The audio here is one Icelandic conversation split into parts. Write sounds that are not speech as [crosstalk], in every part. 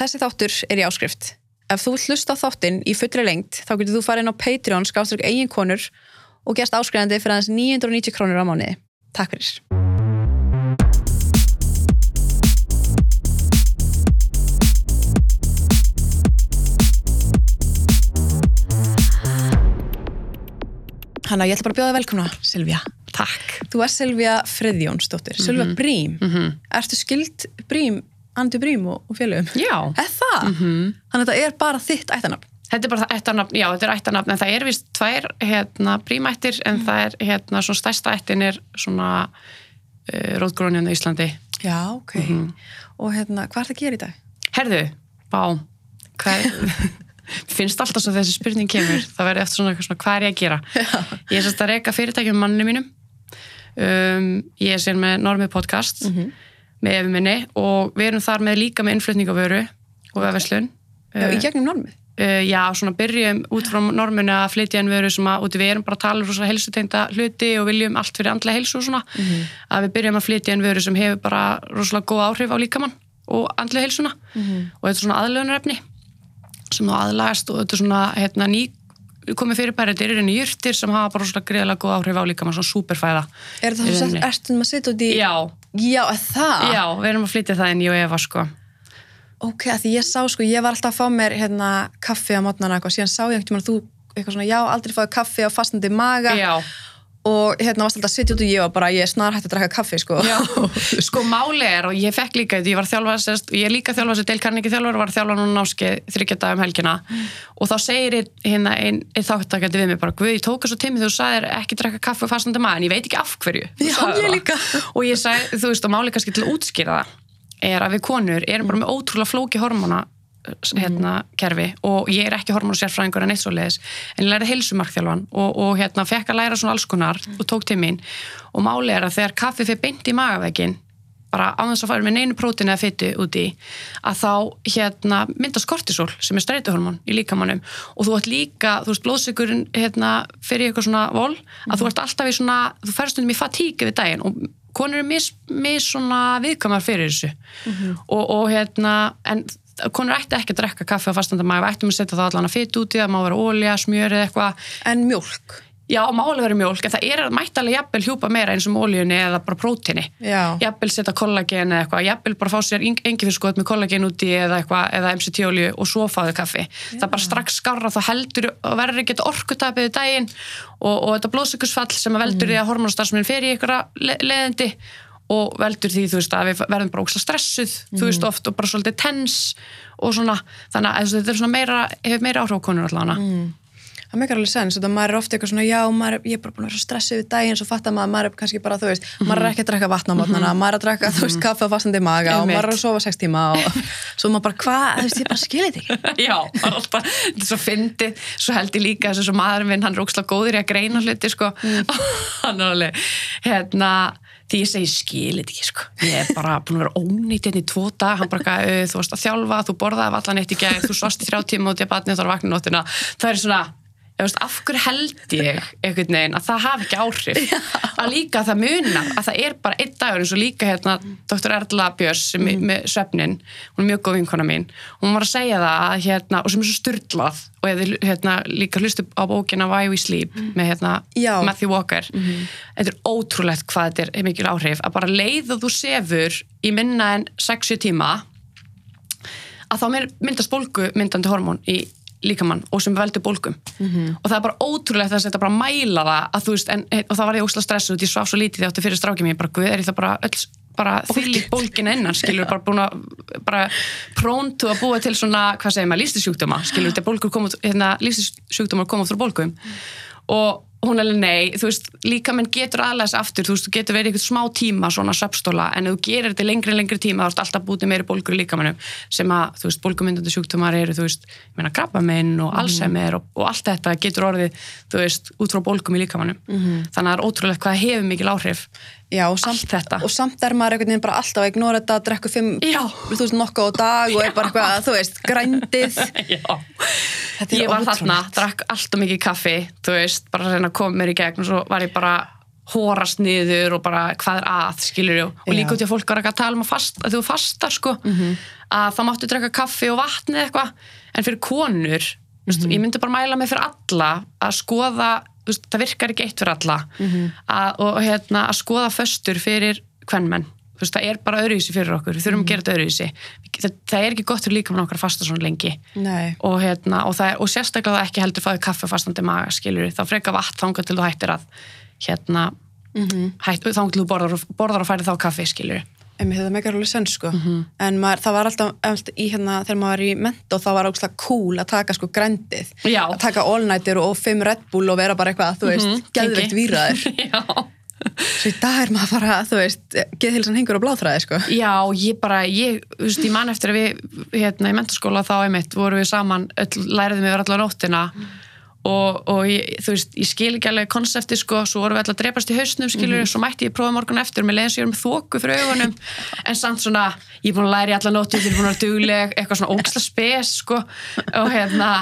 þessi þáttur er í áskrift. Ef þú vill hlusta þáttinn í fullri lengt, þá getur þú farið inn á Patreon, skáströkk eigin konur og gerst áskrifandi fyrir aðeins 990 krónur á mánuði. Takk fyrir. Hanna, ég ætla bara að bjóða þér velkomna, Silvía. Takk. Þú er Silvía Friðjónsdóttir, Silvía Brím. -hmm. Ertu skild Brím, Andi Brím og, og félögum? Já. Er það? -hmm. Þannig að þetta er bara þitt ættanafn. Þetta er bara það ættarnafn, já þetta er ættarnafn en það er vist tvær hérna brímættir en það er hérna svona stærsta ættin er svona uh, rótgrónjan í Íslandi. Já, ok. Og hérna, hvað er það að gera í dag? Herðu, bá, hvað [laughs] finnst alltaf svo þessi spurning kemur, það verður eftir svona, svona hvað er ég að gera? Já. Ég er sérst að reyka fyrirtækjum manninu mínum, um, ég er sér með Normið podcast með efi minni og við erum þar með líka með innflutningavöru og vefverslun. Já, í gegnum normið. uh, já, svona byrjum út frá norminu að flytja en veru sem að út við erum bara að tala um rosa helsuteinda hluti og viljum allt fyrir andlega helsu og svona. Að við byrjum að flytja en veru sem hefur bara rosalega góð áhrif á líkamann og andlega helsuna og þetta er svona aðlöðunarefni sem þá aðlagast og þetta er svona hérna, ný komið fyrir bara, þetta eru jurtir sem hafa bara rosalega greiðlega góð áhrif á líkamann, svona superfæða Er svo rauninni. sett, ertu um að setja út í... Já, Já, það? já, við erum að flytja það inn í og Eva sko. Ok, því ég sá, sko, ég var alltaf að fá mér hérna kaffi á mótnana eitthvað, síðan sá ég einhvern veginn að þú eitthvað svona, já, aldrei fáið kaffi á fastandi maga. Já, og hérna varst alltaf að sitja út og ég var bara, ég er snar hægt að drakka kaffi, sko. Já, [laughs] sko máli er og ég fekk líka ég var þjálfað sérst, ég er líka þjálfað sér deilkarningi þjálfur og var þjálfað núna náski þryggjata um helgina. Og þá segir hérna einn ein þáttakandi við mig bara, Guð, ég tók þessu tími þú sagðir ekki drekka kaffi og fastandi maður en ég veit ekki af hverju. Já, ég og ég sagði, þú veist, og máli kannski til að útskýra það er að við konur erum bara með ótrúlega flóki hormóna hérna kerfi. Og ég er ekki hormónasérfræðingur en eitt svo leiðis en ég lærði heilsumarkþjálfan og, og hérna fekk að læra svona alls konar og tók til mín. Og máli er að þegar kaffi fyrir beint í magavegin bara á þess að fara með neinu prótinu eða fytu úti að þá hérna myndast kortisol sem er streituhormón í líkamannum og þú ert líka, þú veist blóðsökurinn hérna fyrir eitthvað svona vol að þú ert alltaf í svona, þú færst stundum í fatík yfir daginn og konur er mis, mis svona viðkamar fyrir þessu. Og, og hérna en konur ætti ekki að drekka kaffi á fastandamæg við ættum að setja það allan að fytu úti það má vera ólja, smjör eða eitthvað. En mjólk. já, má alveg vera mjólk, en það er mættalega jafnvel hjúpa meira eins og óljunni eða bara prótini Já. jafnvel setja kollagen eða eitthvað jafnvel bara fá sér engifiskot með kollagen úti eða eitthvað, eða MCT-olju og svo fáðu kaffi. Það er bara strax skarra, þá heldur og verður ekki orkutapið í daginn og, og þetta blóðsökursfall sem veldur því að hormonastarfsminn fer í einhverja le leðindi og veldur því, þú veist, að við verðum bara óksla stressuð, þú veist, oft og bara svolítið tens og svona, þannig að þetta er svona meira, hefur meira áhrif á konur allavega. Það meikar alveg sens, þetta maður er ofta eitthvað svona, já, maður, er- ég er bara búin að vera stressið við daginn, svo fattar maður, maður er kannski bara, þú veist, maður er ekki að drekka vatna á mótnana, maður er að drekka, þú veist, kaffe á fastandi maga og Einmitt. maður er að sofa sex tíma og [laughs] svo maður bara, hvað, þú veist, ég bara skilið þetta ekki. [laughs] Já, það er alltaf, þetta er svo fyndið, svo held ég líka þessu svo maðurinn minn, hann er ókslega góður í að greina hluti, sko, [laughs] hann er alveg, hérna, því ég segi skilit ekki, sko, ég er bara búin að vera ónýtt hérna í tvo dag, hann bara, "Uh, þú varst að þjálfa, þú borðaði allan eitt í gæð, þú svast í þrjá tíma út í batni og það var vakna nóttina, það er svona, af hverju held ég einhvern veginn að það hafi ekki áhrif [laughs] að líka það munar, að það er bara einn dagur eins og líka hérna Dr. Erla Björns sem mm. með svefnin, hún er mjög góð vinkona mín hún var að segja það að hérna og sem er svo styrlað og ég hérna líka hlustu á bókina Why We Sleep með hérna Já. Matthew Walker þetta er ótrúlegt hvað þetta er mikil áhrif að bara leið að þú sefur í minna en 60 tíma að þá mynd- myndast bólgu myndandi hormón í líkamann og sem veldur bólgum. Og það er bara ótrúlegt að þetta bara mæla það að þú veist, en, og það var ég ósla stressuð ég svaf svo lítið því átti fyrir strákið mér bara, guð, er ég það bara öll bara þyllir bólgin innan, skilur bara búin að bara próntu að búa til svona, hvað segir maður, lístisjúkdóma skilur, þetta bólgur koma, út- hérna, lístisjúkdómar koma út frá bólgum. Og hún alveg nei, þú veist, líka menn getur aðlæðis aftur, þú veist, þú getur verið eitthvað smá tíma svona söpstóla, en þú gerir þetta lengri lengri tíma, þá ert alltaf bútið meiri bólgur í líkamannum sem að, þú veist, bólgumyndandi sjúkdómar eru, þú veist, ég meina krabbaminn og Alzheimer og, og allt þetta getur orðið, þú veist, út frá bólgum í líkamannum þannig að það er ótrúlegt hvað hefur mikil áhrif Já, og samt, og samt er maður einhvern veginn bara alltaf að ignora þetta, Já. þú veist, nokkuð á dag og er bara eitthvað, þú veist, grændið. [laughs] Já, ég var þarna, drakk allt og mikið kaffi, þú veist, bara að reyna að koma mér í gegn og svo var ég bara hórast niður og bara hvað er að, skilur og Já. líka út í að fólk var ekki að tala um að, fast, að þú fastar, sko, að þá máttu drekka kaffi og vatni eitthvað, en fyrir konur, þú veist, ég myndi bara mæla mig fyrir alla að skoða, veist, það virkar ekki eitt fyrir alla, að, og hérna, að skoða föstur fyrir kvenmenn, þú veist, það er bara öðruvísi fyrir okkur, við þurfum að gera þetta öðruvísi, það, það er ekki gott fyrir líka með okkar að fasta svona lengi. Og, hérna, og, er, og sérstaklega það ekki heldur fáið kaffi á fastandi maga, skilur þá freka vatn þangað til þú hættir að hérna, hætt, þangað til þú borðar, og- borðar og færi þá kaffi, skilur Emi, þetta meikar alveg senn sko. En maður, það var alltaf, alltaf í hérna þegar maður var í mentó þá var ógslag cool að taka sko grændið, Já. að taka all nighter og fimm Red Bull og vera bara eitthvað, þú veist mm geðveikt výraður, [laughs] Já. svo í dag er maður bara þú veist, geðhilsan hengur á bláþræði sko. Já, ég bara, ég, þú veist, ég man eftir að við, hérna, í mentaskóla þá einmitt, vorum við saman, öll, læriðum við allar nóttina og, og ég, þú veist, ég skil ekki alveg konsepti, sko, svo vorum við allar að drepast í hausnum, skilur, svo mætti ég prófa morgun eftir með leiðins ég er með þóku fyrir augunum. En samt svona, ég er búin að læra í allar nóttu ég er búin að vera dugleg, eitthvað svona ógisla spes, sko, og hérna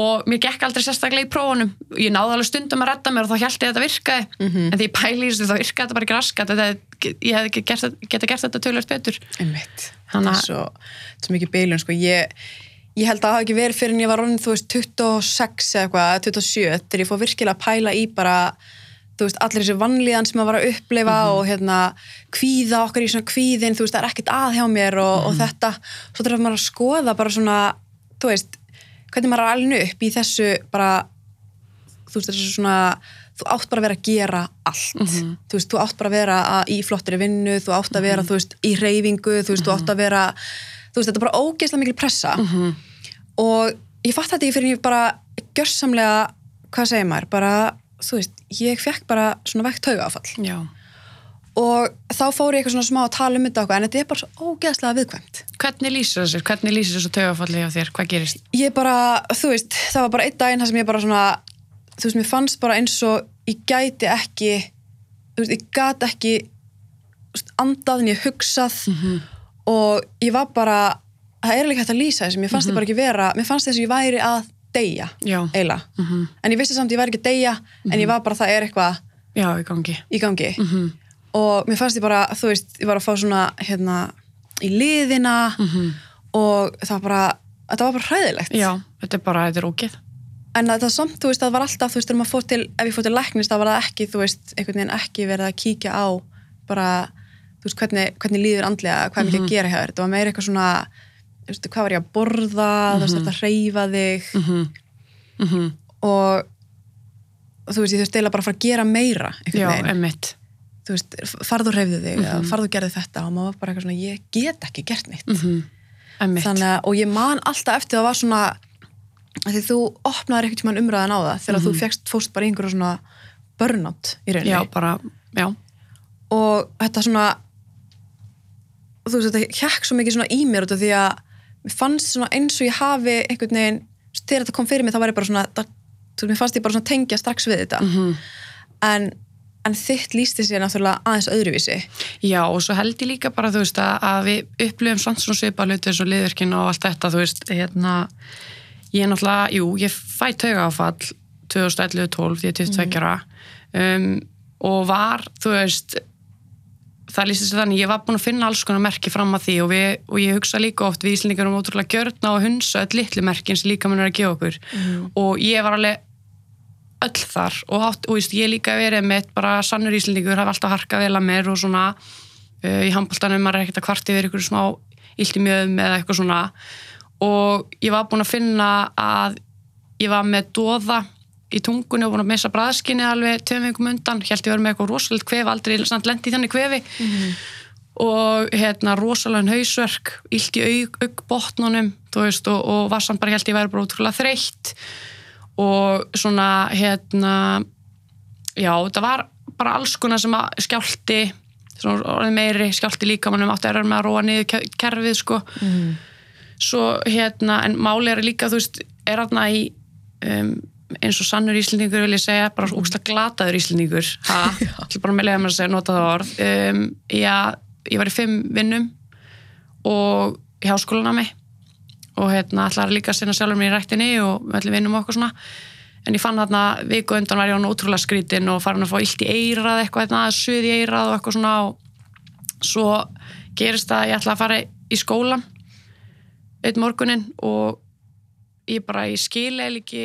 og mér gekk aldrei sérstaklega í prófunum. Ég náði alveg stundum að redda mér og þá held ég að þetta virkaði. En því ég pæli í þessu þá virkaði þetta bara ekki raskat. Ég gert, geta gert þetta tölvöld betur. Einmitt, Hanna- þetta er svo, svo mikið beilun sko, ég, ég held að það hafi ekki verið fyrir en ég var orðin, þú veist, 26 eða eitthvað, eða 27, þegar ég fór virkilega að pæla í bara, þú veist, allir þessi vannlíðan sem maður var að uppleifa og hérna, kvíða okkar í svona kvíðin, þú veist, það er ekkert að hjá mér og, og þetta, svo þarf maður að skoða bara svona, þú veist, hvernig maður er alveg upp í þessu bara, þú veist, þessu svona, þú átt bara að vera að gera allt, þú veist, þú átt bara að vera að, í flottri vinnu, þú átt að vera, þú veist, í reyfingu, þú veist, þú átt að vera, þú veist, þetta er bara ógeðslega mikil pressa og ég fatt þetta ekki fyrir en ég bara gjörsamlega, hvað segir maður, bara, þú veist, ég fekk bara svona vekt taugaáfall Já. og þá fór ég eitthvað svona smá að tala um þetta okkur, en þetta er bara svo ógeðslega viðkvæmt. Hvernig lýsir þessu? Hvernig lýsir þessu taugafalli hjá þér? Hvað gerist? Ég bara, þú veist, það var bara einn daginn þar sem ég bara svona, þú veist, mér fannst bara eins og ég gæti ekki, þú veist, ég gat ekki andað en ég hugsað og ég var bara, það er líka hægt að lýsa þessu, mér fannst ég bara ekki vera, mér fannst þess að ég væri að deyja, Já. eiginlega. En ég vissi samt að ég væri ekki að deyja, en ég var bara, það er eitthvað Já, í gangi. í gangi. Og mér fannst ég bara, þú veist, ég var að fá svona, hérna, í liðina og það bara, þetta var bara hræðilegt. Já, þetta er bara, þetta er ógeð. En það samt, þú veist, það var alltaf, þú veist, þegar maður fór til, ef ég fór til læknis, það var það ekki, þú veist, einhvern veginn ekki verið að kíkja á bara, þú veist, hvernig, hvernig líður andlega, hvað er mikið að gera hjá þér. Það var meira eitthvað svona, þú veist, hvað var ég að borða, þú veist, þetta hreyfa þig. Mm og, og þú veist, ég þurfti eiginlega bara að fara að gera meira, Já, emmitt. Þú veist, farðu hreyfðu þig, mm farðu og gerðu þetta og maður var bara eitthvað svona, ég get ekki gert. Emmitt. Þannig að, og ég man alltaf eftir það var svona því þú opnaðir einhvern tímann umræðan á það þegar þú fegst fóst bara einhverju svona burnout í rauninni. Já, bara, já. og þetta svona þú veist, þetta hjekk svo mikið svona í mér út af því að mér fannst svona eins og ég hafi einhvern veginn, þegar þetta kom fyrir mig þá var ég bara svona, það, þú veist, mér fannst ég bara svona tengja strax við þetta. En, en þitt lísti sér náttúrulega aðeins öðruvísi. Já, og svo held ég líka bara, þú veist, að, að við upplifum samt svona svipa hluti eins og liðverkin og allt þetta, þú veist, hérna, ég er náttúrulega, jú, ég fæ tauga áfall 2011-12, því ég er 22 ára. Um, og var, þú veist, það lýsist sér þannig, ég var búin að finna alls konar merki fram að því og, við, og ég hugsa líka oft við Íslendingar um ótrúlega gjörna og hunsa öll litlu merkin sem líka mun er að gefa okkur. Og ég var alveg öll þar og, átt, og ég líka verið með bara sannur Íslendingur, hafa alltaf harkað vel að mér og svona uh, í handbóltanum maður er ekkert að kvarti yfir ykkur smá illt í mjöðum eða eitthvað svona. Og ég var búin að finna að ég var með dóða í tungunni og búin að missa bræðskinni alveg tveim veikum undan, held ég verið með eitthvað rosalega kvefi, aldrei lendi í þannig kvefi. Og hérna rosalega hausverk, illt í aug, augbotnunum, þú veist, og, og var samt bara held ég verið bara útrúlega þreytt. Og svona hérna já, þetta var bara alls konar sem að skjálti meiri, skjálti líka mannum átti erður með að róa niður ke- kerfið sko. Svo hérna, en máli er líka þú veist, er hérna í um, eins og sannur íslendingur vil ég segja, bara mm. úkslega glataður íslendingur. Ha, [laughs] ætla bara með lega mér að segja nota það orð. Um, já, ég var í fimm vinnum og í háskólanami og hérna ætlaði líka að sinna sjálfur mér í rættinni og með allir vinnum okkur svona. En ég fann þarna viku undan var ég hann ótrúlega skrítin og farin að fá illt í eirað eitthvað, hérna, suð í eirað og eitthvað svona og svo gerist það að ég ætla að fara í skólan einn morgunin og ég bara, ég skil eða ekki